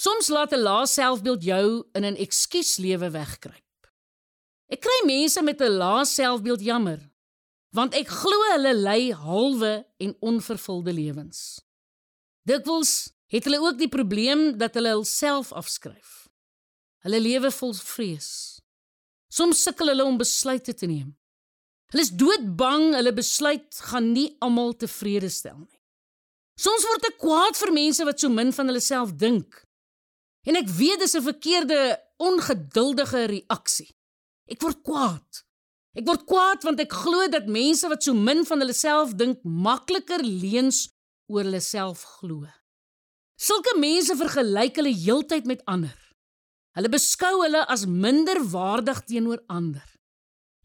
Soms laat 'n lae selfbeeld jou in 'n ekskuuslewe wegkruip. Ek kry mense met 'n lae selfbeeld jammer, want ek glo hulle lei halwe en onvervulde lewens. Dikwels het hulle ook die probleem dat hulle hulself afskryf. Hulle lewe vol vrees. Soms sukkel hulle om besluite te neem. Hulle is doodbang hulle besluit gaan nie almal tevrede stel nie. Soms word ek kwaad vir mense wat so min van hulle self dink. En ek weet dis 'n verkeerde, ongeduldige reaksie. Ek word kwaad. Ek word kwaad want ek glo dat mense wat so min van hulle self dink, makliker leuns oor hulle self glo. Sulke mense vergelyk hulle heeltyd met ander. Hulle beskou hulle as minder waardig teenoor ander.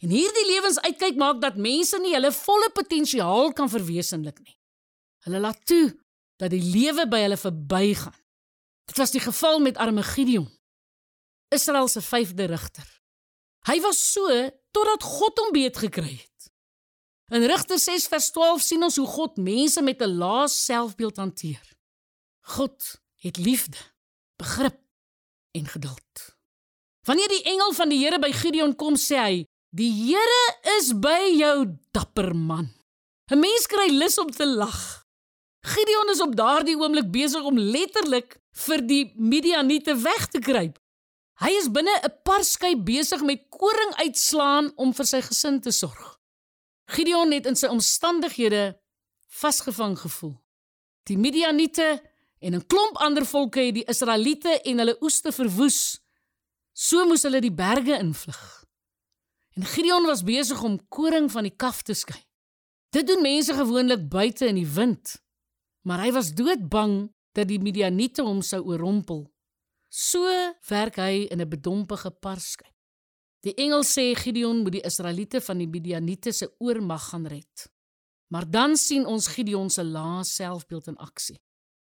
En hierdie lewensuitkyk maak dat mense nie hulle volle potensiaal kan verwesenlik nie. Hulle laat toe dat die lewe by hulle verbygaan. Dit was die geval met arme Gideon. Israel se vyfde rigter. Hy was so totdat God hom beet gekry het. In Rigter 6 vers 12 sien ons hoe God mense met 'n lae selfbeeld hanteer. God het liefde, begrip en geduld. Wanneer die engel van die Here by Gideon kom, sê hy: "Die Here is by jou, dapper man." 'n Mens kry lus om te lag. Gideon is op daardie oomblik besig om letterlik vir die Midianiete weg te kruip. Hy is binne 'n paar skei besig met koring uitslaan om vir sy gesin te sorg. Gideon het in sy omstandighede vasgevang gevoel. Die Midianiete en 'n klomp ander volke het die Israeliete en hulle oeste verwoes. So moes hulle die berge invlug. En Gideon was besig om koring van die kaf te skei. Dit doen mense gewoonlik buite in die wind maar hy was doodbang dat die Midianiete hom sou oorrompel. So werk hy in 'n bedompige parskei. Die engel sê Gideon moet die Israeliete van die Midianiete se oormag gaan red. Maar dan sien ons Gideon se lae selfbeeld in aksie.